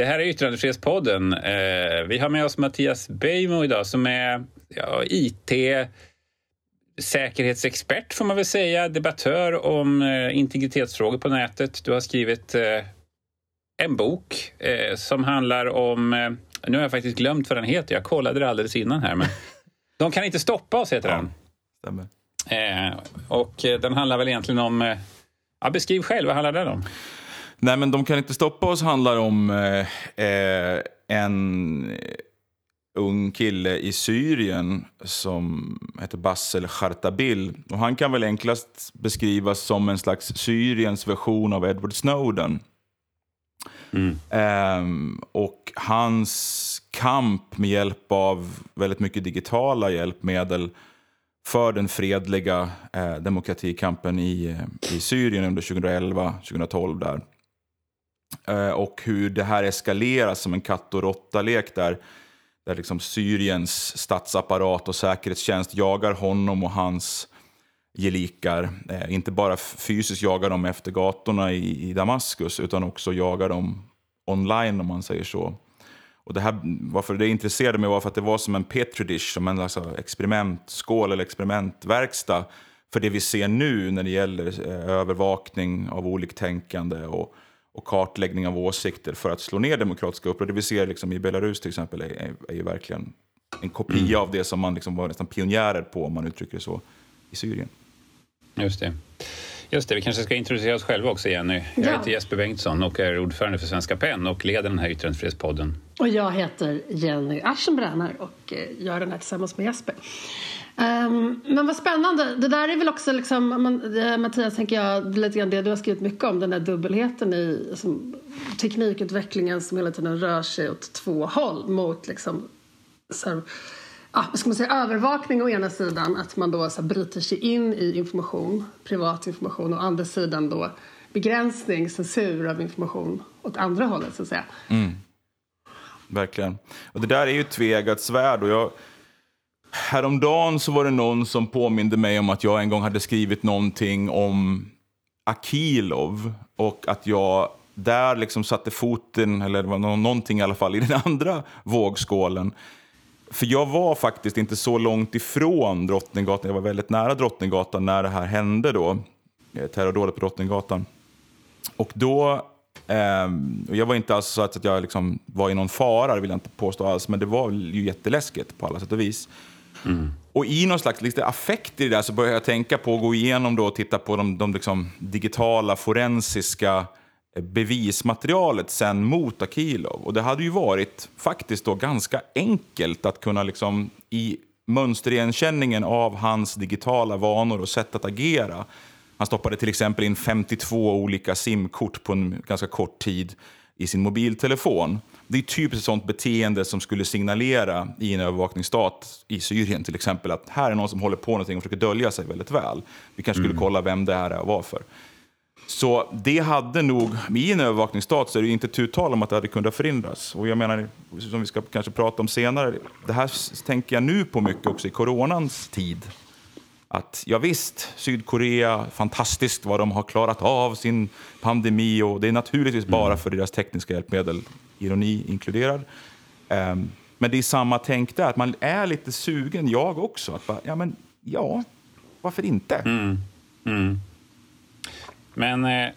Det här är Yttrandefrihetspodden. Eh, vi har med oss Mattias Beijmo idag som är ja, IT säkerhetsexpert får man väl säga, debattör om eh, integritetsfrågor på nätet. Du har skrivit eh, en bok som handlar om, nu har jag faktiskt glömt vad den heter, jag kollade det alldeles innan här, men De kan inte stoppa oss heter den. Stämmer. Och den handlar väl egentligen om, ja, beskriv själv, vad handlar den om? Nej, men De kan inte stoppa oss handlar om eh, en ung kille i Syrien som heter Bassel Khartabil. Och han kan väl enklast beskrivas som en slags Syriens version av Edward Snowden. Mm. Um, och hans kamp med hjälp av väldigt mycket digitala hjälpmedel för den fredliga eh, demokratikampen i, i Syrien under 2011-2012 där. Eh, och hur det här eskalerar som en katt och råtta-lek där där liksom Syriens statsapparat och säkerhetstjänst jagar honom och hans gelikar. Eh, inte bara fysiskt jagar dem efter gatorna i, i Damaskus utan också jagar dem online om man säger så. Och det här, varför det intresserade mig var för att det var som en petri dish, som en alltså experimentskål eller experimentverkstad för det vi ser nu när det gäller eh, övervakning av oliktänkande och och kartläggning av åsikter för att slå ner demokratiska uppror. Det vi ser liksom i Belarus till exempel är, är, är ju verkligen en kopia mm. av det som man liksom var nästan pionjärer på, om man uttrycker det så, i Syrien. Just det. Just det, vi kanske ska introducera oss själva också, Jenny. Jag ja. heter Jesper Bengtsson och är ordförande för Svenska PEN och leder den här yttrandefrihetspodden. Och jag heter Jenny Aschenbrenner och eh, gör den här tillsammans med Jesper. Um, men vad spännande. Det där är väl också, liksom, man, det, Mattias, tänker jag, lite grann det du har skrivit mycket om, den där dubbelheten i som, teknikutvecklingen som hela tiden rör sig åt två håll mot liksom, så ja, ska man säga, övervakning å ena sidan, att man då så här, bryter sig in i information, privat information, och å andra sidan då begränsning, censur av information åt andra hållet, så att säga. Mm. Verkligen. Och det där är ju ett tveeggat svärd. Och jag Häromdagen så var det någon som påminde mig om att jag en gång hade skrivit någonting om Akilov och att jag där liksom satte foten, eller det var någonting i alla fall, i den andra vågskålen. För jag var faktiskt inte så långt ifrån Drottninggatan, jag var väldigt nära Drottninggatan när det här hände då, eh, terrordådet på Drottninggatan. Och då, eh, jag var inte alls så att jag liksom var i någon fara, det vill jag inte påstå alls, men det var ju jätteläskigt på alla sätt och vis. Mm. Och i någon slags lite affekt i det där så började jag tänka på att gå igenom då och titta på de, de liksom digitala forensiska eh, bevismaterialet sen mot Akilov. Och det hade ju varit faktiskt då ganska enkelt att kunna liksom i mönsterigenkänningen av hans digitala vanor och sätt att agera. Han stoppade till exempel in 52 olika simkort på en ganska kort tid i sin mobiltelefon. Det är typiskt sånt beteende som skulle signalera i en övervakningsstat i Syrien till exempel att här är någon som håller på någonting och försöker dölja sig väldigt väl. Vi kanske skulle mm. kolla vem det här är och varför. Så det hade nog, i en övervakningsstat så är det inte tu tal om att det hade kunnat förhindras. Och jag menar, som vi ska kanske prata om senare, det här tänker jag nu på mycket också i coronans tid att ja, visst, Sydkorea, fantastiskt vad de har klarat av sin pandemi och det är naturligtvis mm. bara för deras tekniska hjälpmedel, ironi inkluderad. Um, men det är samma tänk där, att man är lite sugen, jag också, att bara, ja men ja, varför inte? Mm. Mm. Men eh,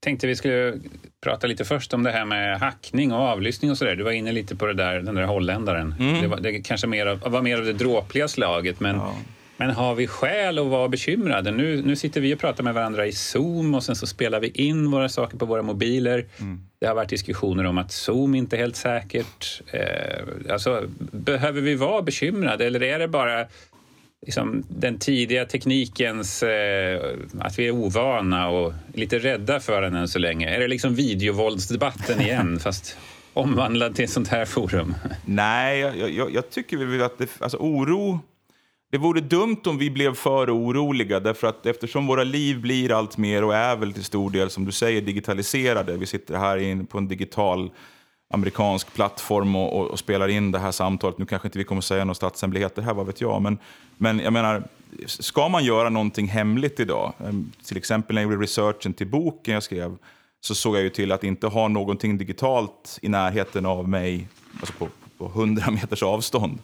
tänkte vi skulle prata lite först om det här med hackning och avlyssning och sådär. Du var inne lite på det där, den där holländaren. Mm. Det, var, det kanske mer av, var mer av det dråpliga slaget, men ja. Men har vi skäl att vara bekymrade? Nu, nu sitter vi och pratar med varandra i Zoom och sen så spelar vi in våra saker på våra mobiler. Mm. Det har varit diskussioner om att Zoom inte är helt säkert. Eh, alltså, behöver vi vara bekymrade eller är det bara liksom, den tidiga teknikens... Eh, att vi är ovana och lite rädda för den än så länge? Är det liksom videovåldsdebatten igen fast omvandlad till ett sånt här forum? Nej, jag, jag, jag tycker väl att det, alltså, oro det vore dumt om vi blev för oroliga, därför att eftersom våra liv blir allt mer och är väl till stor del, som du säger, digitaliserade. Vi sitter här på en digital amerikansk plattform och, och, och, spelar in det här samtalet. Nu kanske inte vi kommer säga några statshemligheter här, vad vet jag. Men, men jag menar, ska man göra någonting hemligt idag, ehm, till exempel när jag gjorde researchen till boken jag skrev, så såg jag ju till att inte ha någonting digitalt i närheten av mig, alltså på, på 100 meters avstånd.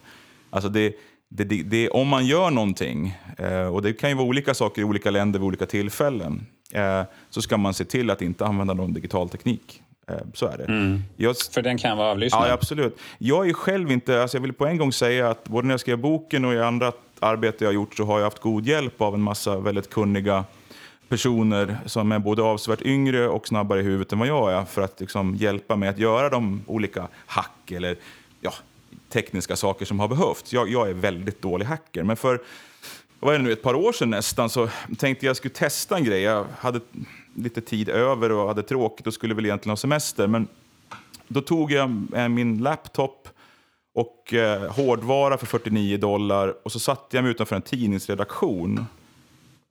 Alltså det, det, det, det, om man gör någonting, eh, och det kan ju vara olika saker i olika länder vid olika tillfällen, eh, så ska man se till att inte använda någon digital teknik. Eh, så är det. Mm. Jag, För den kan vara avlyssnad? Ja, absolut. Jag är själv inte, alltså jag vill på en gång säga att både när jag skrev boken och i andra arbete jag har gjort så har jag haft god hjälp av en massa väldigt kunniga personer som är både avsevärt yngre och snabbare i huvudet än vad jag är för att liksom hjälpa mig att göra de olika hack eller ja, tekniska saker som har behövts. Jag, jag är väldigt dålig hacker, men för vad är det nu, ett par år sedan nästan så tänkte jag skulle testa en grej. Jag hade lite tid över och hade tråkigt och skulle väl egentligen ha semester. Men då tog jag eh, min laptop och eh, hårdvara för 49 dollar och så satte jag mig utanför en tidningsredaktion.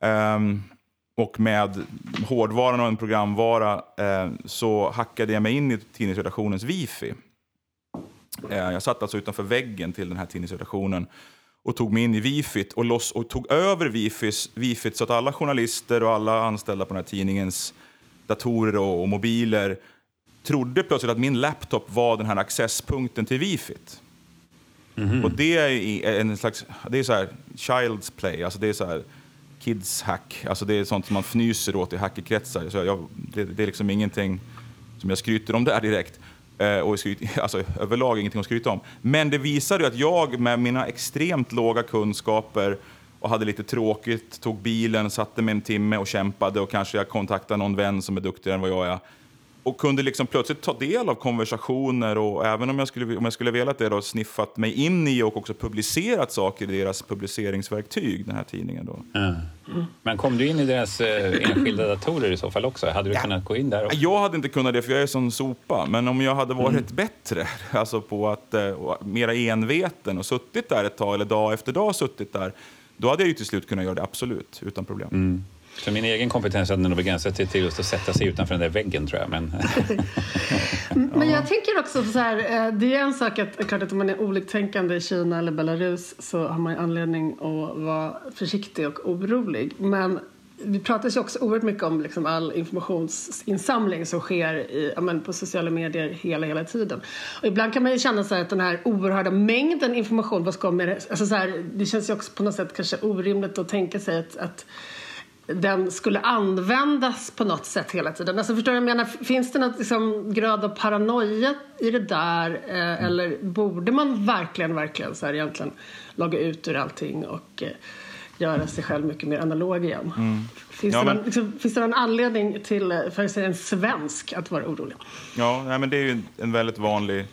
Um, och med hårdvaran och en programvara eh, så hackade jag mig in i tidningsredaktionens wifi. Eh, jag satt alltså utanför väggen till den här tidningsredaktionen och tog mig in i wifit och, loss, och tog över wifis, wifit så att alla journalister och alla anställda på den här tidningens datorer och, och mobiler trodde plötsligt att min laptop var den här accesspunkten till wifit. Mm -hmm. Och det är en slags, det är så här child's play, alltså det är så här kids hack, alltså det är sånt som man fnyser åt i hackerkretsar. Så jag, det, det är liksom ingenting som jag skryter om där direkt. Eh, och skryt, alltså, överlag ingenting att skryta om. Men det visade ju att jag med mina extremt låga kunskaper och hade lite tråkigt, tog bilen, satte mig en timme och kämpade och kanske jag kontaktade någon vän som är duktigare än vad jag är och kunde liksom plötsligt ta del av konversationer och även om jag skulle, om jag skulle velat det då, sniffat mig in i och också publicerat saker i deras publiceringsverktyg, den här tidningen. Då. Mm. Men kom du in i deras eh, enskilda datorer i så fall också? Hade du ja. kunnat gå in där? Också? Jag hade inte kunnat det, för jag är sån sopa. Men om jag hade varit mm. bättre, alltså på att eh, mera enveten och suttit där ett tag, eller dag efter dag suttit där, då hade jag ju till slut kunnat göra det, absolut, utan problem. Mm. Så min egen kompetens hade nog begränsat sig till just att sätta sig utanför den där väggen tror jag. Men, men jag tänker också så här, eh, det är en sak att, klart att om man är oliktänkande i Kina eller Belarus så har man anledning att vara försiktig och orolig. Men vi pratar ju också oerhört mycket om liksom all informationsinsamling som sker i, men, på sociala medier hela, hela tiden. Och ibland kan man ju känna så att den här oerhörda mängden information, vad ska med det? Alltså så här, det känns ju också på något sätt kanske orimligt att tänka sig att, att den skulle användas på något sätt hela tiden. Alltså förstår du jag menar? Finns det något liksom, grad av paranoia i det där? Eh, mm. Eller borde man verkligen, verkligen så här egentligen logga ut ur allting och eh, göra sig själv mycket mer analog igen? Mm. Finns, ja, det någon, liksom, finns det någon anledning till, eh, för att säga en svensk, att vara orolig? Ja, nej, men det är ju en väldigt vanlig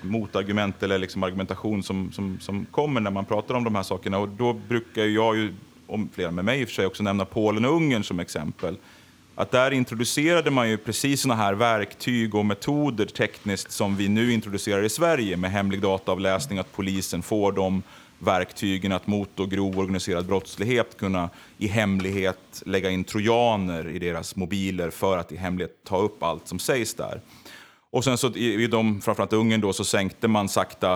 motargument eller liksom argumentation som, som, som kommer när man pratar om de här sakerna. Och då brukar jag ju och flera med mig i och för sig också nämna Polen och Ungern som exempel. Att där introducerade man ju precis sådana här verktyg och metoder tekniskt som vi nu introducerar i Sverige med hemlig dataavläsning, att polisen får de verktygen att mot grov organiserad brottslighet kunna i hemlighet lägga in trojaner i deras mobiler för att i hemlighet ta upp allt som sägs där. Och sen så i, i de, framförallt Ungern då, så sänkte man sakta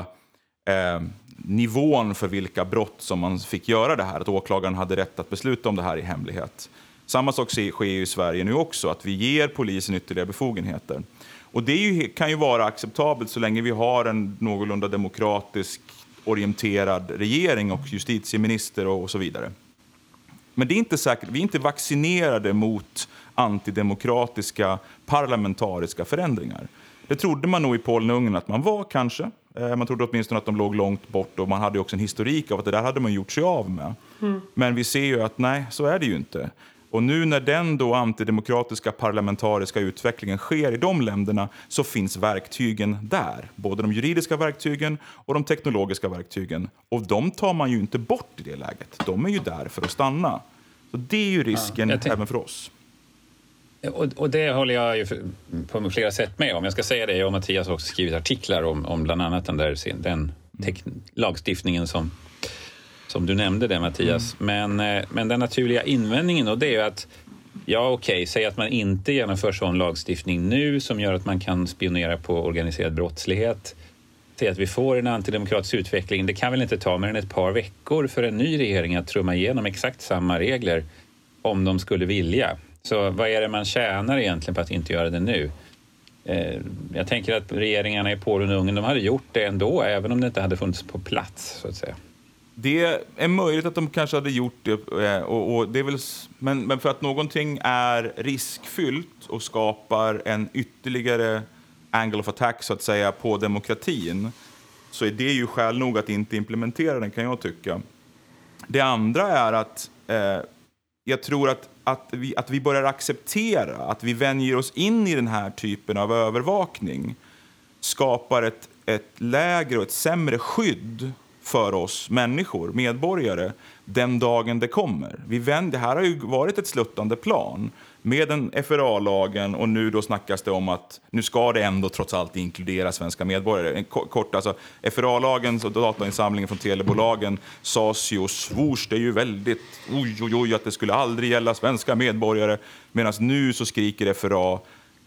eh, nivån för vilka brott som man fick göra det här. Att åklagaren hade rätt att besluta om det här i hemlighet. Samma sak sker i Sverige nu också, att vi ger polisen ytterligare befogenheter. Och det ju, kan ju vara acceptabelt så länge vi har en någorlunda demokratisk orienterad regering och justitieminister och, och så vidare. Men det är inte säkert, vi är inte vaccinerade mot antidemokratiska parlamentariska förändringar. Det trodde man nog i Polen och Ungern att man var kanske. Eh, man trodde åtminstone att de låg långt bort och man hade också en historik av att det där hade man gjort sig av med. Mm. Men vi ser ju att nej, så är det ju inte. Och nu när den då antidemokratiska parlamentariska utvecklingen sker i de länderna så finns verktygen där. Både de juridiska verktygen och de teknologiska verktygen. Och de tar man ju inte bort i det läget. De är ju där för att stanna. Så det är ju risken ja, även för oss. Och, och, det håller jag ju på flera sätt med om. Jag ska säga det, jag och Mattias har också skrivit artiklar om, om bland annat den, där, den lagstiftningen som, som du nämnde där Mattias. Mm. Men, eh, men den naturliga invändningen då, det är ju att Ja, okej, okay. säg att man inte genomför sån lagstiftning nu som gör att man kan spionera på organiserad brottslighet. Säg att vi får en antidemokratisk utveckling. Det kan väl inte ta mer än ett par veckor för en ny regering att trumma igenom exakt samma regler om de skulle vilja. Så vad är det man tjänar egentligen på att inte göra det nu? Eh, jag tänker att regeringarna i Polen och Ungern de hade gjort det ändå, även om det inte hade funnits på plats. så att säga. Det är möjligt att de kanske hade gjort det, eh, och, och det är väl, men, men för att någonting är riskfyllt och skapar en ytterligare angle of attack så att säga på demokratin så är det ju skäl nog att inte implementera den kan jag tycka. Det andra är att eh, jag tror att, att, vi, att vi börjar acceptera, att vi vänjer oss in i den här typen av övervakning skapar ett, ett lägre och ett sämre skydd för oss människor, medborgare, den dagen det kommer. Vi vänder, det här har ju varit ett sluttande plan med den FRA-lagen och nu då snackas det om att nu ska det ändå trots allt inkludera svenska medborgare. En kort, alltså, FRA-lagen och datainsamlingen från telebolagen sades ju och svors det ju väldigt oj, oj, oj att det skulle aldrig gälla svenska medborgare. Medan nu så skriker FRA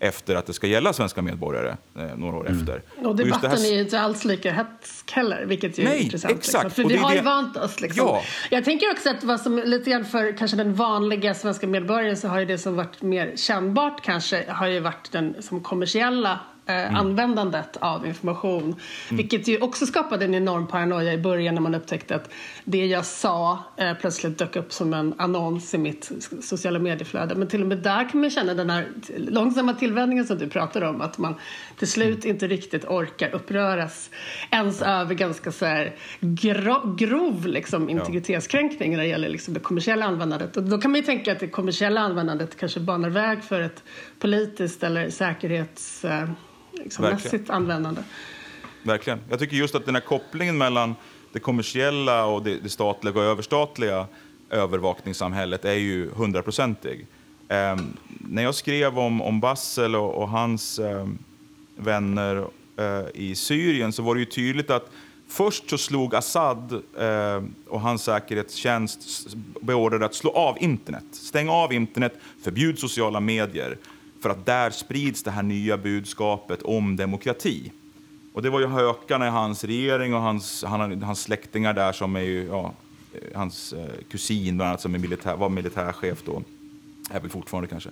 efter att det ska gälla svenska medborgare eh, några år mm. efter. Och debatten och här... är ju inte alls lika hetsk heller, vilket ju är Nej, intressant. Liksom. Exakt. Liksom. För vi har ju vant oss. Liksom. Ja. Jag tänker också att vad som lite grann för kanske den vanliga svenska medborgaren så har ju det som varit mer kännbart kanske har ju varit den som kommersiella mm. användandet av information. Mm. Vilket ju också skapade en enorm paranoia i början när man upptäckte att det jag sa eh, plötsligt dök upp som en annons i mitt sociala medieflöde. Men till och med där kan man känna den här långsamma tillvänjningen som du pratade om. Att man till slut mm. inte riktigt orkar uppröras ens över ganska så här gro grov liksom, integritetskränkning när det gäller liksom, det kommersiella användandet. Och då kan man ju tänka att det kommersiella användandet kanske banar väg för ett politiskt eller säkerhets eh, liksom, mässigt användande. Verkligen. Jag tycker just att den här kopplingen mellan det kommersiella och det, det statliga och överstatliga övervakningssamhället är ju hundraprocentig. Eh, när jag skrev om, om Bassel och, och hans eh, vänner eh, i Syrien så var det ju tydligt att först så slog Assad eh, och hans säkerhetstjänst beordrade att slå av internet. Stäng av internet, förbjud sociala medier. För att där sprids det här nya budskapet om demokrati. Och det var ju hökarna i hans regering och hans, han, hans släktingar där som är ju, ja, eh, hans eh, kusin bland annat som är militär, var militärchef då, är väl fortfarande kanske.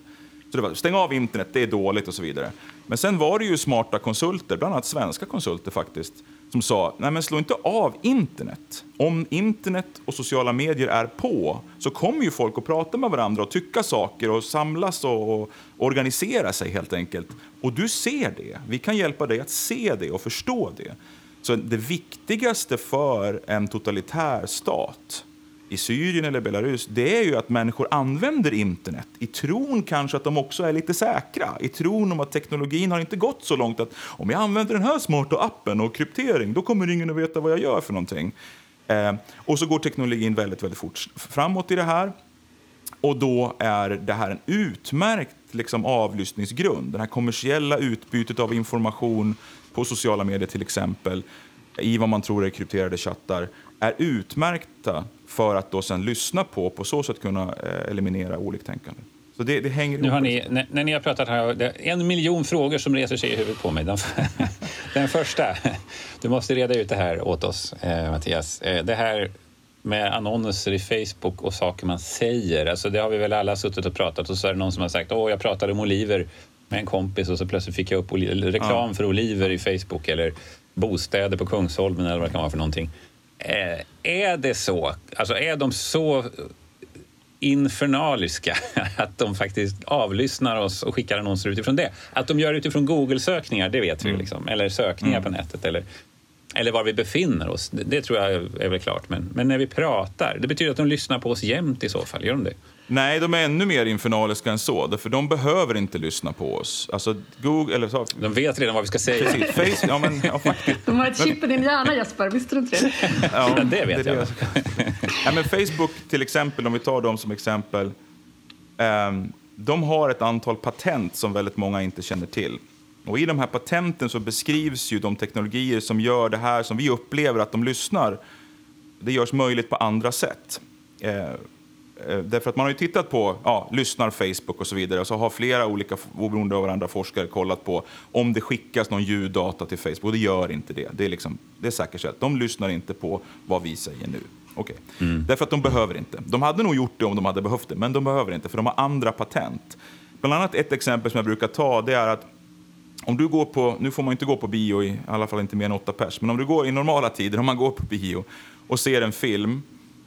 Så det var, stäng av internet, det är dåligt och så vidare. Men sen var det ju smarta konsulter, bland annat svenska konsulter faktiskt, som sa, nej men slå inte av internet. Om internet och sociala medier är på så kommer ju folk att prata med varandra och tycka saker och samlas och, och organisera sig helt enkelt. Och du ser det. Vi kan hjälpa dig att se det och förstå det. Så det viktigaste för en totalitär stat i Syrien eller Belarus, det är ju att människor använder internet i tron kanske att de också är lite säkra. I tron om att teknologin har inte gått så långt att om jag använder den här smarta appen och kryptering, då kommer ingen att veta vad jag gör för någonting. Eh, och så går teknologin väldigt, väldigt fort framåt i det här. Och då är det här en utmärkt liksom, avlyssningsgrund. Det här kommersiella utbytet av information på sociala medier till exempel, i vad man tror är krypterade chattar, är utmärkta för att då sen lyssna på på så sätt kunna eh, eliminera oliktänkande. Så det, det hänger nu har ni, när, när, ni har pratat har jag en miljon frågor som reser sig i huvudet på mig. Den, den första, du måste reda ut det här åt oss, eh, Mattias. Eh, det här med annonser i Facebook och saker man säger. Alltså det har vi väl alla suttit och pratat och så är det någon som har sagt åh, jag pratade om oliver med en kompis och så plötsligt fick jag upp reklam ja. för oliver i Facebook eller bostäder på Kungsholmen eller vad det kan vara för någonting. Eh, är det så? Alltså är de så infernaliska att de faktiskt avlyssnar oss och skickar annonser utifrån det? Att de gör det utifrån Google-sökningar, det vet vi mm. liksom. Eller sökningar mm. på nätet. Eller, eller var vi befinner oss, det, det, tror jag är väl klart. Men, men när vi pratar, det betyder att de lyssnar på oss jämt i så fall. Gör de det? Nej, de är ännu mer infernaliska än så. För de behöver inte lyssna på oss. Alltså, Google, eller så, de vet redan vad vi ska säga. Precis, face, ja, men, ja, de har ett chip i din hjärna, Jesper. Visste du inte det? Ja, det vet det jag. ja, men Facebook, till exempel, om vi tar dem som exempel. Um, de har ett antal patent som väldigt många inte känner till. Och I de här patenten så beskrivs ju de teknologier som gör det här som vi upplever att de lyssnar. Det görs möjligt på andra sätt. Eh, därför att man har ju tittat på, ja, lyssnar Facebook och så vidare, och så har flera olika oberoende av varandra forskare kollat på om det skickas någon ljuddata till Facebook, och det gör inte det. Det är, liksom, det är säkerställt. De lyssnar inte på vad vi säger nu. Okej. Därför att de behöver inte. De hade nog gjort det om de hade behövt det, men de behöver inte för de har andra patent. Bland annat ett exempel som jag brukar ta det är att om du går på, nu får man inte gå på bio i, i alla fall inte mer än åtta pers, men om du går i normala tider, om man går på bio och ser en film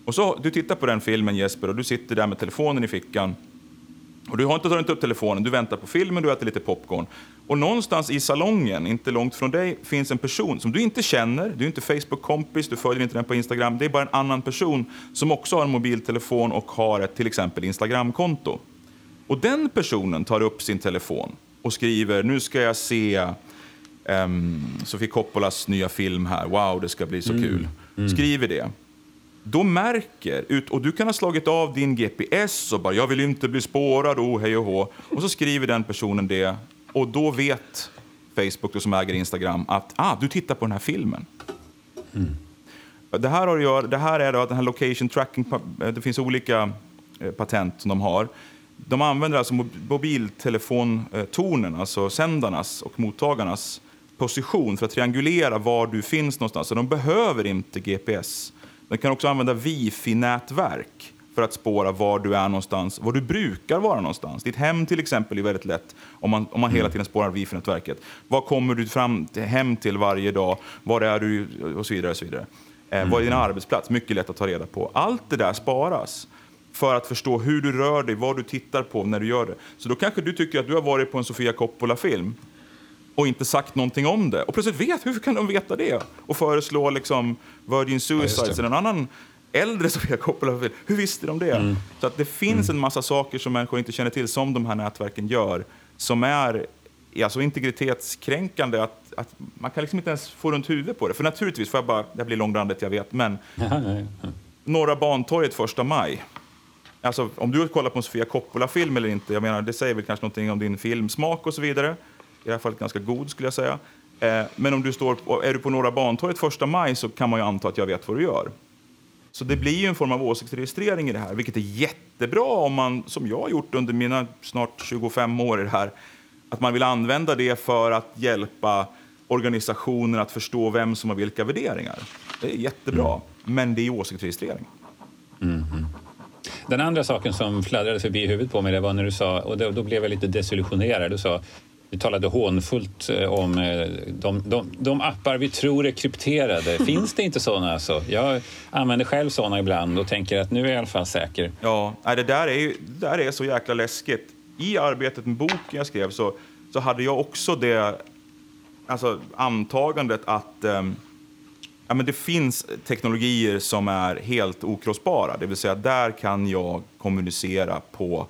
och så du tittar på den filmen Jesper och du sitter där med telefonen i fickan. Och du har inte tagit upp telefonen, du väntar på filmen, du äter lite popcorn. Och någonstans i salongen, inte långt från dig, finns en person som du inte känner, du är inte Facebook-kompis, du följer inte den på Instagram, det är bara en annan person som också har en mobiltelefon och har ett till exempel Instagram-konto. Och den personen tar upp sin telefon och skriver, nu ska jag se um, Sofie Coppolas nya film här, wow det ska bli så kul. Skriver det då märker, ut, och du kan ha slagit av din GPS och bara jag vill inte bli spårad, oh hej och hå. Och så skriver den personen det och då vet Facebook då, som äger Instagram att ah, du tittar på den här filmen. Det här, har att göra, det här är då att den här location tracking, det finns olika eh, patent som de har. De använder alltså mobiltelefontornen, alltså sändarnas och mottagarnas position för att triangulera var du finns någonstans. Så de behöver inte GPS. De kan också använda wifi-nätverk för att spåra var du är någonstans, var du brukar vara någonstans. Ditt hem till exempel är väldigt lätt om man, om man hela tiden spårar wifi-nätverket. Var kommer du fram till, hem till varje dag? Var är du? Och så vidare. Och så vidare. Eh, Var är din arbetsplats? Mycket lätt att ta reda på. Allt det där sparas för att förstå hur du rör dig, vad du tittar på när du gör det. Så då kanske du tycker att du har varit på en Sofia Coppola-film och inte sagt någonting om det. Och plötsligt vet, hur kan de veta det? Och föreslå liksom Virgin Suicides eller en annan äldre Sofia Coppola-film. Hur visste de det? Så att det finns en massa saker som människor inte känner till, som de här nätverken gör, som är ja, så integritetskränkande att, att man kan liksom inte ens få runt huvudet på det. För naturligtvis, får jag bara, det blir långrandigt, jag vet, men Norra Bantorget första maj. Alltså, om du kollar på en Sofia Coppola-film eller inte, jag menar, det säger väl kanske någonting om din filmsmak och så vidare. I det här fallet ganska god skulle jag säga. Eh, men om du står är du på Norra Bantorget första maj så kan man ju anta att jag vet vad du gör. Så det blir ju en form av åsiktsregistrering i det här, vilket är jättebra om man, som jag har gjort under mina snart 25 år i det här, att man vill använda det för att hjälpa organisationer att förstå vem som har vilka värderingar. Det är jättebra, men det är åsiktsregistrering. Den andra saken som fladdrade förbi huvudet på mig det var när du sa, och då, då blev jag lite desillusionerad, du sa du talade hånfullt eh, om eh, de, de, de appar vi tror är krypterade. Finns det inte såna? Alltså? Jag använder själv såna ibland och tänker att nu är jag i alla fall säker. Ja, det där är, det där är så jäkla läskigt. I arbetet med boken jag skrev så, så hade jag också det alltså, antagandet att ehm, ja, men det finns teknologier som är helt okrossbara. Det vill säga, där kan jag kommunicera på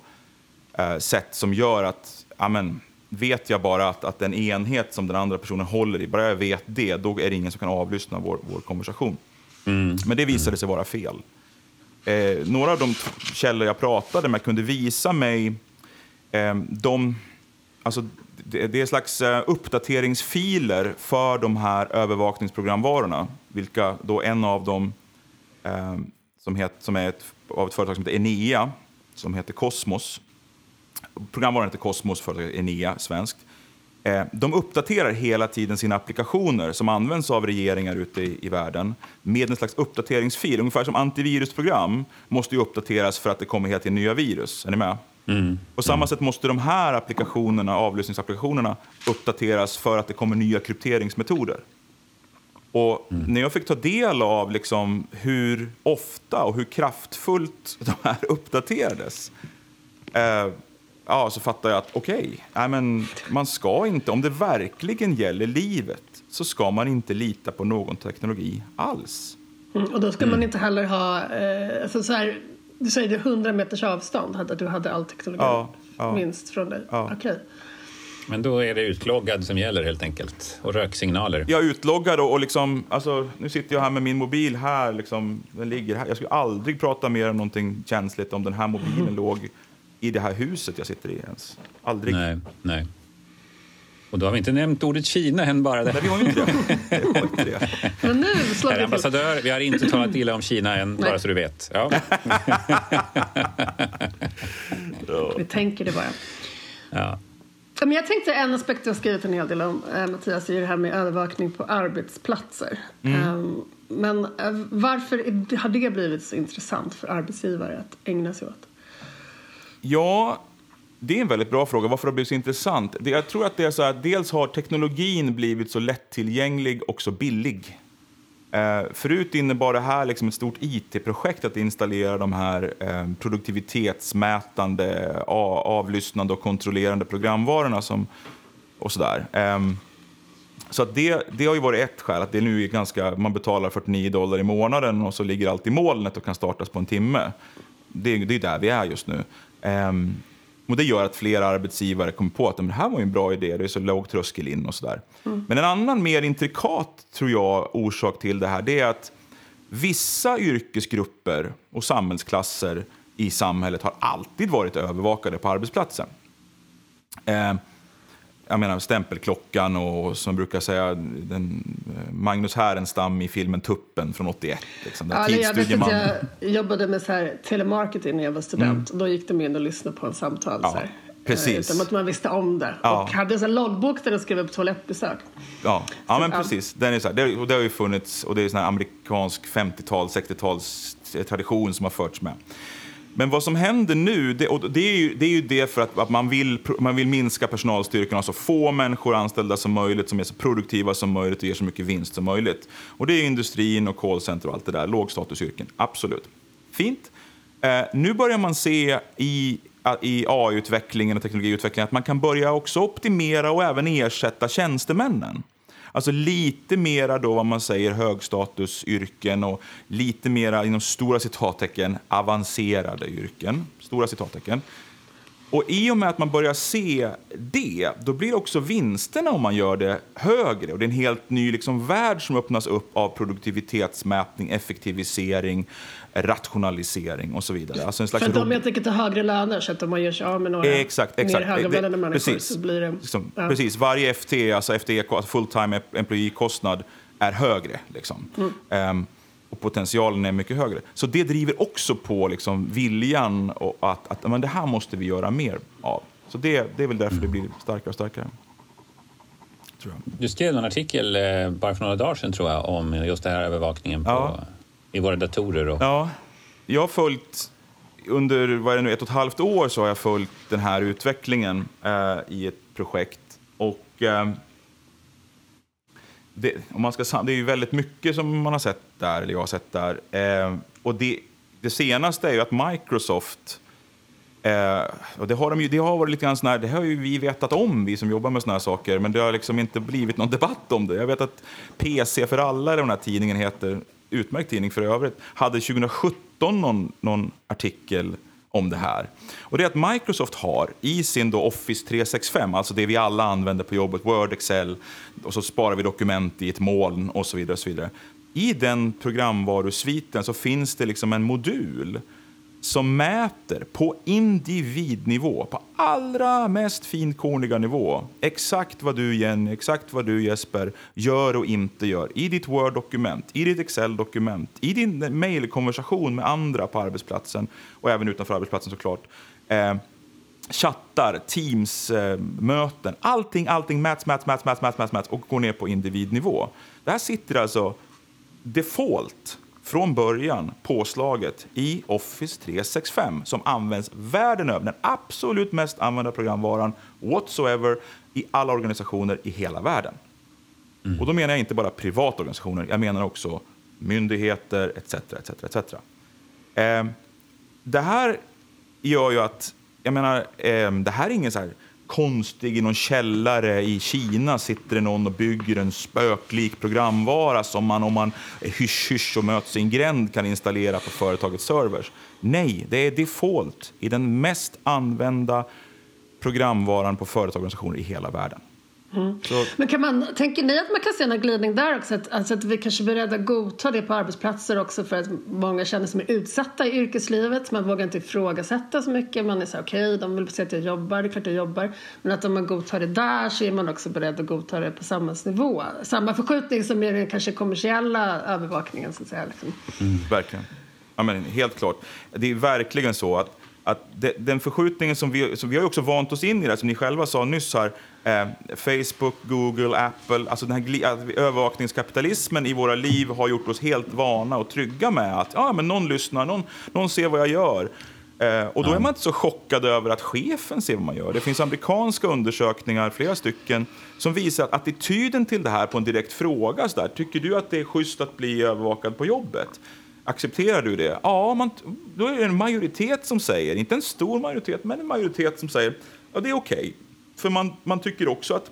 eh, sätt som gör att ja, men, vet jag bara att, att den enhet som den andra personen håller i, bara jag vet det, då är det ingen som kan avlyssna vår, vår konversation. Men det visade sig vara fel. Eh, några av de källor jag pratade med kunde visa mig eh, de, alltså, det, det är slags eh, uppdateringsfiler för de här övervakningsprogramvarorna. Vilka då en av dem, eh, som, het, som är ett, av ett företag som heter Enea, som heter Cosmos. Programvaran heter Cosmos, företaget Enea, svenskt. Eh, De uppdaterar hela tiden sina applikationer som används av regeringar ute i, i världen med en slags uppdateringsfil. Ungefär som antivirusprogram måste ju uppdateras för att det kommer hela tiden nya virus. Är ni med? På samma sätt måste de här applikationerna, avlyssningsapplikationerna uppdateras för att det kommer nya krypteringsmetoder. Och När jag fick ta del av liksom hur ofta och hur kraftfullt de här uppdaterades eh, ja, så fattar jag att okej, nej, men man ska inte, om det verkligen gäller livet, så ska man inte lita på någon teknologi alls. Mm, och då ska man inte heller ha, eh, alltså så här, du säger det 100 meters avstånd, hade, du hade all teknologi Ja, ja. minst från dig. Ja. Okej. Men då är det utloggad som gäller helt enkelt. Och röksignaler. Jag utloggad och, och liksom, alltså, nu sitter jag här med min mobil här, liksom, den ligger här. Jag skulle aldrig prata mer om någonting känsligt om den här mobilen låg i det här huset jag sitter i ens. Aldrig. Nej, nej. Och då har vi inte nämnt ordet Kina än bara. Nej, Det. vi har inte det. Vi har inte det. Men nu slår vi ambassadör, vi har inte talat illa om Kina än, bara så du vet. Ja. Vi tänker det bara. Ja. Men jag tänkte en aspekt du har skrivit en hel del om, eh, Mattias, är ju det här med övervakning på arbetsplatser. Mm. Ehm, men eh, varför har det blivit så intressant för arbetsgivare att ägna sig åt? Ja, det är en väldigt bra fråga. Varför har det blivit så intressant? jag tror att det är så här, dels har teknologin blivit så lättillgänglig och så billig. Eh, förut innebar det här liksom ett stort IT-projekt att installera de här eh, produktivitetsmätande, avlyssnande och kontrollerande programvarorna som, och sådär. Eh, så att det, det har ju varit ett skäl, att det nu är ganska, man betalar 49 dollar i månaden och så ligger allt i molnet och kan startas på en timme. Det, det är där vi är just nu. Um, och det gör att fler arbetsgivare kommer på att det här var en bra idé, det är så låg tröskel in och sådär. Mm. Men en annan mer intrikat, tror jag, orsak till det här, det är att vissa yrkesgrupper och samhällsklasser i samhället har alltid varit övervakade på arbetsplatsen. Eh, jag menar stämpelklockan och som brukar säga den, eh, Magnus Härenstam i filmen Tuppen från 81. Liksom, ja, jag, vet att jag jobbade med så här, telemarketing när jag var student. Mm. Då gick de in och lyssnade på en samtal. Ja, så här. Precis. Utan att man visste om det. Ja. Och hade en loggbok där de skrev upp toalettbesök. Ja, ja men precis. Den är så här, det, det har ju funnits, och det är en amerikansk 50-tals, 60-tals tradition som har förts med. Men vad som händer nu, det, och det, är, ju, det är ju det för att, att, man, vill, man vill minska personalstyrkan, alltså få människor anställda som möjligt, som är så produktiva som möjligt och ger så mycket vinst som möjligt. Och det är industrin och callcenter och allt det där, lågstatusyrken, absolut. Fint. Eh, nu börjar man se i, i AI-utvecklingen och teknologiutvecklingen att man kan börja också optimera och även ersätta tjänstemännen. Alltså lite mera då vad man säger högstatusyrken och lite mera inom stora citattecken avancerade yrken. Stora citattecken. Och i och med att man börjar se det, då blir också vinsterna om man gör det högre. Och det är en helt ny liksom, värld som öppnas upp av produktivitetsmätning, effektivisering, rationalisering och så vidare. Alltså en slags För att de helt enkelt har högre löner, så att om man gör sig av med några exakt, exakt. mer högavlönade människor precis. så blir det... Liksom, ja. Precis, varje FT, alltså FTE, full-time employee-kostnad, är högre. Liksom. Mm. Um, och potentialen är mycket högre. Så det driver också på liksom, viljan och att, att men det här måste vi göra mer av. Så det, det är väl därför mm. det blir starkare och starkare. Du skrev en artikel eh, bara för några dagar sedan tror jag om just det här övervakningen på ja i våra datorer? Och... Ja, jag har följt under vad är det nu, ett och ett halvt år så har jag följt den här utvecklingen eh, i ett projekt. Och eh, det, om man ska, det är ju väldigt mycket som man har sett där, eller jag har sett där. Eh, och det, det senaste är ju att Microsoft Eh, och det har, de ju, det har varit lite grann sån här, det har ju vi vetat om, vi som jobbar med såna här saker, men det har liksom inte blivit någon debatt om det. Jag vet att PC för alla, eller den här tidningen heter, utmärkt tidning för övrigt, hade 2017 någon, någon artikel om det här. Och det är att Microsoft har i sin då Office 365, alltså det vi alla använder på jobbet, Word, Excel, och så sparar vi dokument i ett moln och så vidare. Och så vidare. I den programvarusviten så finns det liksom en modul som mäter på individnivå, på allra mest finkorniga nivå, exakt vad du Jenny, exakt vad du Jesper gör och inte gör i ditt Word-dokument, i ditt Excel-dokument, i din mailkonversation med andra på arbetsplatsen och även utanför arbetsplatsen såklart. Eh, chattar, Teams-möten, eh, allting, allting mäts, mäts, mäts, mäts, mäts, mäts, mäts och går ner på individnivå. Det här sitter alltså default från början påslaget i Office 365 som används världen över. Den absolut mest använda programvaran whatsoever i alla organisationer i hela världen. Mm. Och då menar jag inte bara privata organisationer, jag menar också myndigheter etc. etc, etc. Eh, det här gör ju att, jag menar, eh, det här är ingen så här konstig i någon källare i Kina sitter det någon och bygger en spöklik programvara som man om man är hysch-hysch och möts i en gränd kan installera på företagets servers. Nej, det är default i den mest använda programvaran på företagsorganisationer i hela världen. Mm. Men kan man, tänker ni att man kan se en glidning där också? Att, alltså att vi kanske är beredda att godta det på arbetsplatser också för att många känner sig utsatta i yrkeslivet. Man vågar inte ifrågasätta så mycket. Man är så okej, okay, de vill se att jag jobbar, det är klart jag jobbar. Men att om man godtar det där så är man också beredd att godta det på samhällsnivå. Samma förskjutning som i den kanske kommersiella övervakningen så att säga. Liksom. Mm, verkligen. Ja, men helt klart. Det är verkligen så att att de, den förskjutningen som vi, som vi har också vant oss in i, det, som ni själva sa nyss här, eh, Facebook, Google, Apple, alltså den här övervakningskapitalismen i våra liv har gjort oss helt vana och trygga med att ja, men någon lyssnar, någon, någon ser vad jag gör. Eh, och då är man inte så chockad över att chefen ser vad man gör. Det finns amerikanska undersökningar, flera stycken, som visar att attityden till det här på en direkt fråga, så där, tycker du att det är schysst att bli övervakad på jobbet? Accepterar du det? Ja, man, då är det en majoritet som säger, inte en stor majoritet, men en majoritet som säger ja, det är okej. Okay. För man, man tycker också att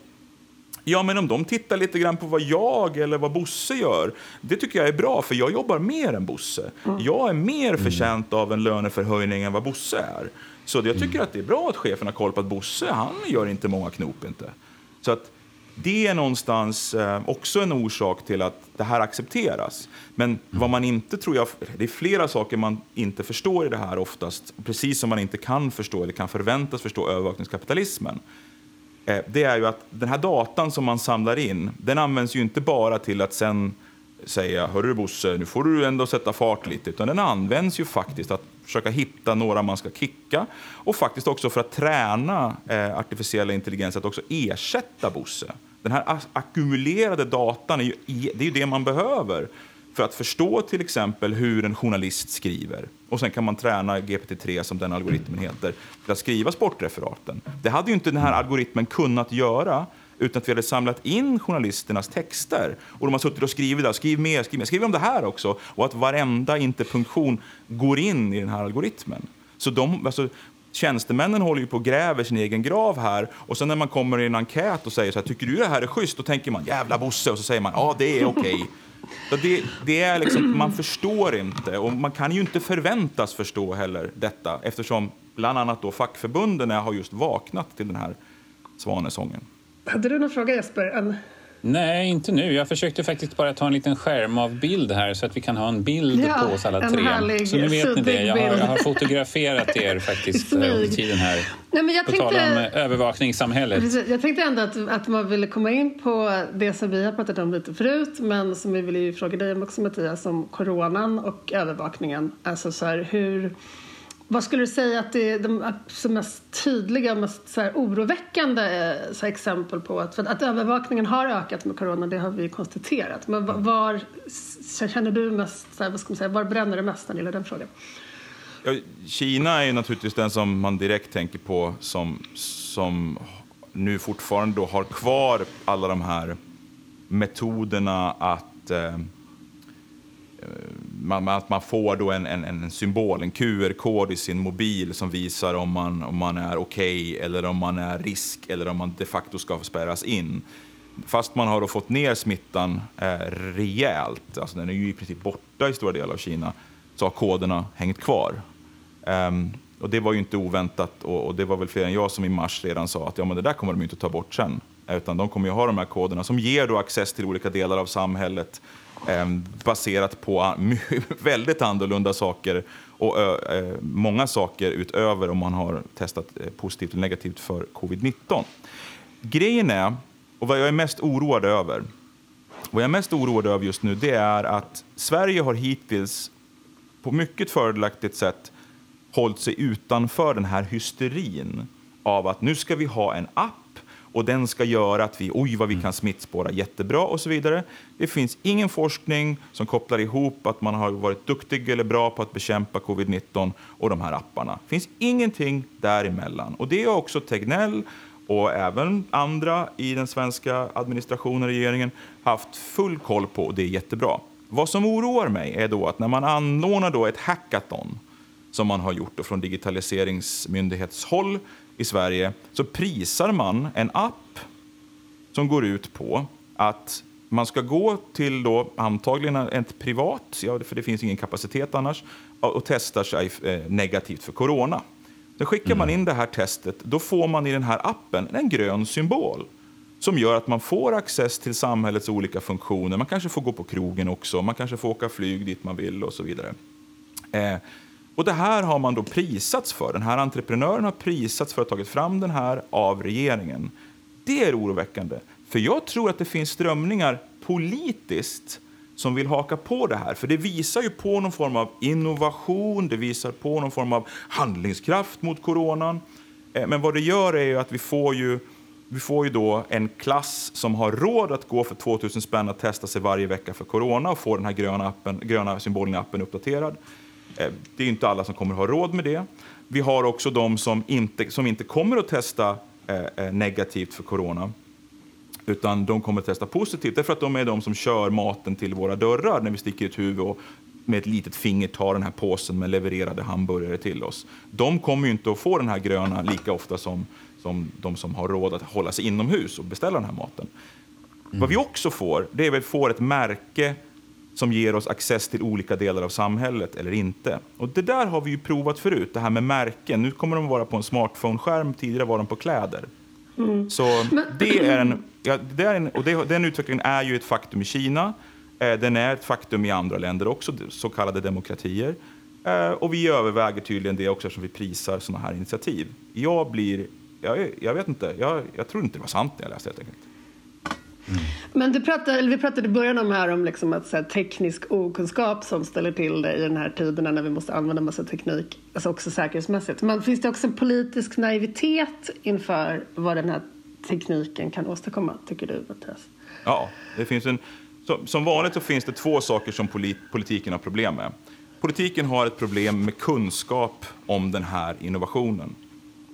Ja, men om de tittar lite grann på vad jag eller vad Bosse gör, det tycker jag är bra, för jag jobbar mer än Bosse. Mm. Jag är mer mm. förtjänt av en löneförhöjning än vad Bosse är. Så jag tycker mm. att det är bra att chefen har koll på att Bosse, han gör inte många knop inte. Så att det är någonstans eh, också en orsak till att det här accepteras. Men vad man inte tror jag, det är flera saker man inte förstår i det här oftast, precis som man inte kan förstå eller kan förväntas förstå övervakningskapitalismen. Eh, det är ju att den här datan som man samlar in, den används ju inte bara till att sen säga hörru Bosse, nu får du ändå sätta fart lite, utan den används ju faktiskt att försöka hitta några man ska kicka och faktiskt också för att träna eh, artificiella intelligens att också ersätta Bosse. Den här ackumulerade datan är ju, det är ju det man behöver för att förstå till exempel hur en journalist skriver. Och sen kan man träna GPT-3, som den algoritmen heter, till att skriva sportreferaten. Det hade ju inte den här algoritmen kunnat göra utan att vi hade samlat in journalisternas texter. Och de har suttit och skrivit där, skriv mer, skriv mer, skriv om det här också. Och att varenda interpunktion går in i den här algoritmen. Så de, alltså, tjänstemännen håller ju på och gräver sin egen grav här. Och sen när man kommer i en enkät och säger så här, tycker du det här är schysst? Då tänker man, jävla Bosse. Och så säger man, ja det är okej. Okay. Det, det, är liksom, man förstår inte, och man kan ju inte förväntas förstå heller detta eftersom bland annat då fackförbunden har just vaknat till den här svanesången. Hade du någon fråga Jesper? Nej, inte nu. Jag försökte faktiskt bara ta en liten skärmavbild här så att vi kan ha en bild ja, på oss alla tre. Härlig, så nu vet ni det. Jag har, jag har fotograferat er faktiskt eh, under tiden här. Nej, men jag på tänkte, tal om eh, övervakningssamhället. Jag tänkte ändå att, att man ville komma in på det som vi har pratat om lite förut men som vi ville fråga dig om också Mattias om coronan och övervakningen. Alltså så här, hur vad skulle du säga att det är de mest tydliga och mest så här, oroväckande eh, så här, exempel på att, att övervakningen har ökat med corona, det har vi konstaterat. Men var, känner du mest, så här, vad ska man säga, var bränner det mest när det gäller den frågan? Ja, Kina är naturligtvis den som man direkt tänker på som, som nu fortfarande då har kvar alla de här metoderna att eh, eh man, att man får då en, en, en symbol, en QR-kod i sin mobil som visar om man, om man är okej okay, eller om man är risk eller om man de facto ska spärras in. Fast man har då fått ner smittan eh, rejält, alltså den är ju i princip borta i stora delar av Kina, så har koderna hängt kvar. Um, och det var ju inte oväntat och, och, det var väl fler än jag som i mars redan sa att ja, men det där kommer de inte ta bort sen. Utan de kommer ju ha de här koderna som ger då access till olika delar av samhället Ehm, baserat på väldigt annorlunda saker och eh, många saker utöver om man har testat eh, positivt eller negativt för covid-19. Grejen är, och vad jag är mest oroad över, vad jag är mest oroad över just nu det är att Sverige har hittills på mycket fördelaktigt sätt hållit sig utanför den här hysterin av att nu ska vi ha en app och den ska göra att vi, oj vad vi kan smittspåra jättebra och så vidare. Det finns ingen forskning som kopplar ihop att man har varit duktig eller bra på att bekämpa covid-19 och de här apparna. Det finns ingenting däremellan. Och det har också Tegnell och även andra i den svenska administrationen och regeringen haft full koll på och det är jättebra. Vad som oroar mig är då att när man anordnar då ett hackathon som man har gjort från digitaliseringsmyndighetshåll i Sverige så prisar man en app som går ut på att man ska gå till då antagligen ett privat, ja, för det finns ingen kapacitet annars, och testar sig eh, negativt för corona. Då skickar mm. man in det här testet, då får man i den här appen en grön symbol som gör att man får access till samhällets olika funktioner. Man kanske får gå på krogen också, man kanske får åka flyg dit man vill och så vidare. Och det här har man då prisats för. Den här entreprenören har prisats för att ha tagit fram den här av regeringen. Det är oroväckande. För jag tror att det finns strömningar politiskt som vill haka på det här. För det visar ju på någon form av innovation, det visar på någon form av handlingskraft mot coronan. Eh, men vad det gör är att vi får ju vi får ju då en klass som har råd att gå för 2000 spänn att testa sig varje vecka för corona och få den här gröna, appen, gröna symbolen i appen uppdaterad. Eh, det är inte alla som kommer att ha råd med det. Vi har också de som inte, som inte kommer att testa eh, negativt för corona utan de kommer att testa positivt därför att de är de som kör maten till våra dörrar när vi sticker ett huvud och med ett litet finger tar den här påsen med levererade hamburgare till oss. De kommer ju inte att få den här gröna lika ofta som, som de som har råd att hålla sig inomhus och beställa den här maten. Mm. Vad vi också får, det är att vi får ett märke som ger oss access till olika delar av samhället eller inte. Och Det där har vi ju provat förut, det här med märken. Nu kommer de vara på en smartphone-skärm, tidigare var de på kläder. Mm. Så det är en, ja, det är en, och det, den utvecklingen är ju ett faktum i Kina. Eh, den är ett faktum i andra länder också, så kallade demokratier. Eh, och vi överväger tydligen det också eftersom vi prisar sådana här initiativ. Jag blir, jag, jag vet inte, jag, jag tror inte det var sant när jag läste helt enkelt. Mm. Men du pratade, vi pratade i början om, här om liksom att, så här, teknisk okunskap som ställer till det i den här tiden när vi måste använda massa teknik, alltså också säkerhetsmässigt. Men finns det också en politisk naivitet inför vad den här tekniken kan åstadkomma, tycker du Mattias? Ja, det finns en, som, som vanligt så finns det två saker som polit, politiken har problem med. Politiken har ett problem med kunskap om den här innovationen.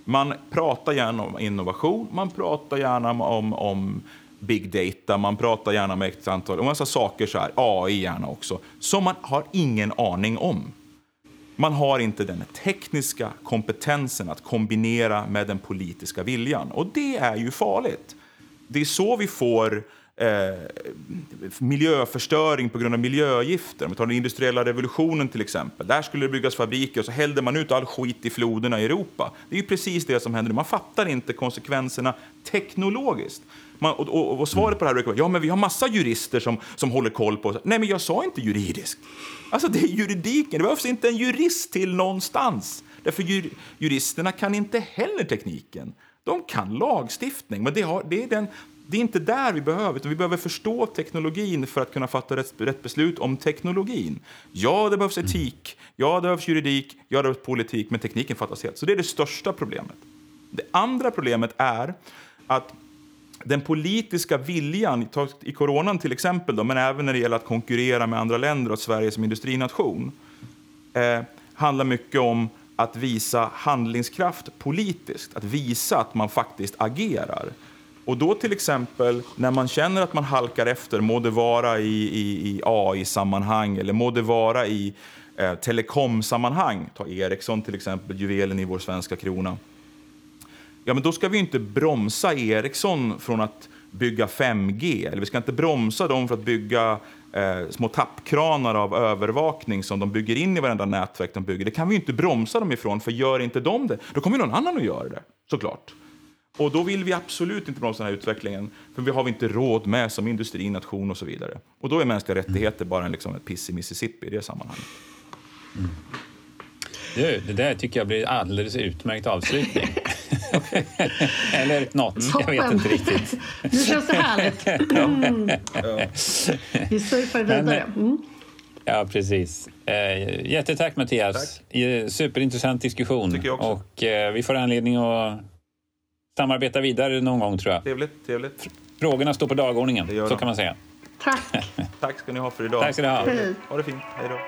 Man pratar gärna om innovation, man pratar gärna om, om big data, man pratar gärna med ett antal, och massa saker så här, AI gärna också, som man har ingen aning om. Man har inte den tekniska kompetensen att kombinera med den politiska viljan. Och det är ju farligt. Det är så vi får eh, miljöförstöring på grund av miljögifter. Om vi tar den industriella revolutionen till exempel. Där skulle det byggas fabriker och så hällde man ut all skit i floderna i Europa. Det är ju precis det som händer. Man fattar inte konsekvenserna teknologiskt. Man, och, och, och, svaret på det här brukar vara ja men vi har massa jurister som, som håller koll på Nej, men jag sa inte juridiskt. Alltså det är juridiken. Det behövs inte en jurist till någonstans. Därför jur, juristerna kan inte heller tekniken. De kan lagstiftning, men det, har, det, är den, det är inte där vi behöver, utan vi behöver förstå teknologin för att kunna fatta rätt, rätt beslut om teknologin. Ja, det behövs etik, ja, det behövs juridik, ja, det behövs politik, men tekniken fattas helt. Så det är det största problemet. Det andra problemet är att den politiska viljan, i coronan till exempel, då, men även när det gäller att konkurrera med andra länder och Sverige som industrination, eh, handlar mycket om att visa handlingskraft politiskt, att visa att man faktiskt agerar. Och då till exempel när man känner att man halkar efter, må det vara i, i, i AI-sammanhang eller må det vara i eh, telekomsammanhang, ta Ericsson till exempel, juvelen i vår svenska krona, ja, men då ska vi inte bromsa Ericsson från att bygga 5G. Eller vi ska inte bromsa dem för att bygga eh, små tappkranar av övervakning som de bygger in i varenda nätverk de bygger. Det kan vi inte bromsa dem ifrån, för gör inte de det, då kommer någon annan att göra det, såklart. Och då vill vi absolut inte bromsa den här utvecklingen, för vi har vi inte råd med som industrination och så vidare. Och då är mänskliga rättigheter bara en, liksom, ett piss i Mississippi i det sammanhanget. Mm. Du, det där tycker jag blir alldeles utmärkt avslutning. Eller nåt, Toppen. jag vet inte riktigt. nu känns det härligt. Mm. Ja. Vi surfar vidare. Mm. Ja, precis. Eh, jättetack Mattias. Tack. Superintressant diskussion. Och eh, vi får anledning att samarbeta vidare någon gång tror jag. Trevligt, trevligt. Frågorna står på dagordningen, så kan man säga. Tack. Tack ska ni ha för idag. Tack ska ni ha. Ha det fint. Hej då.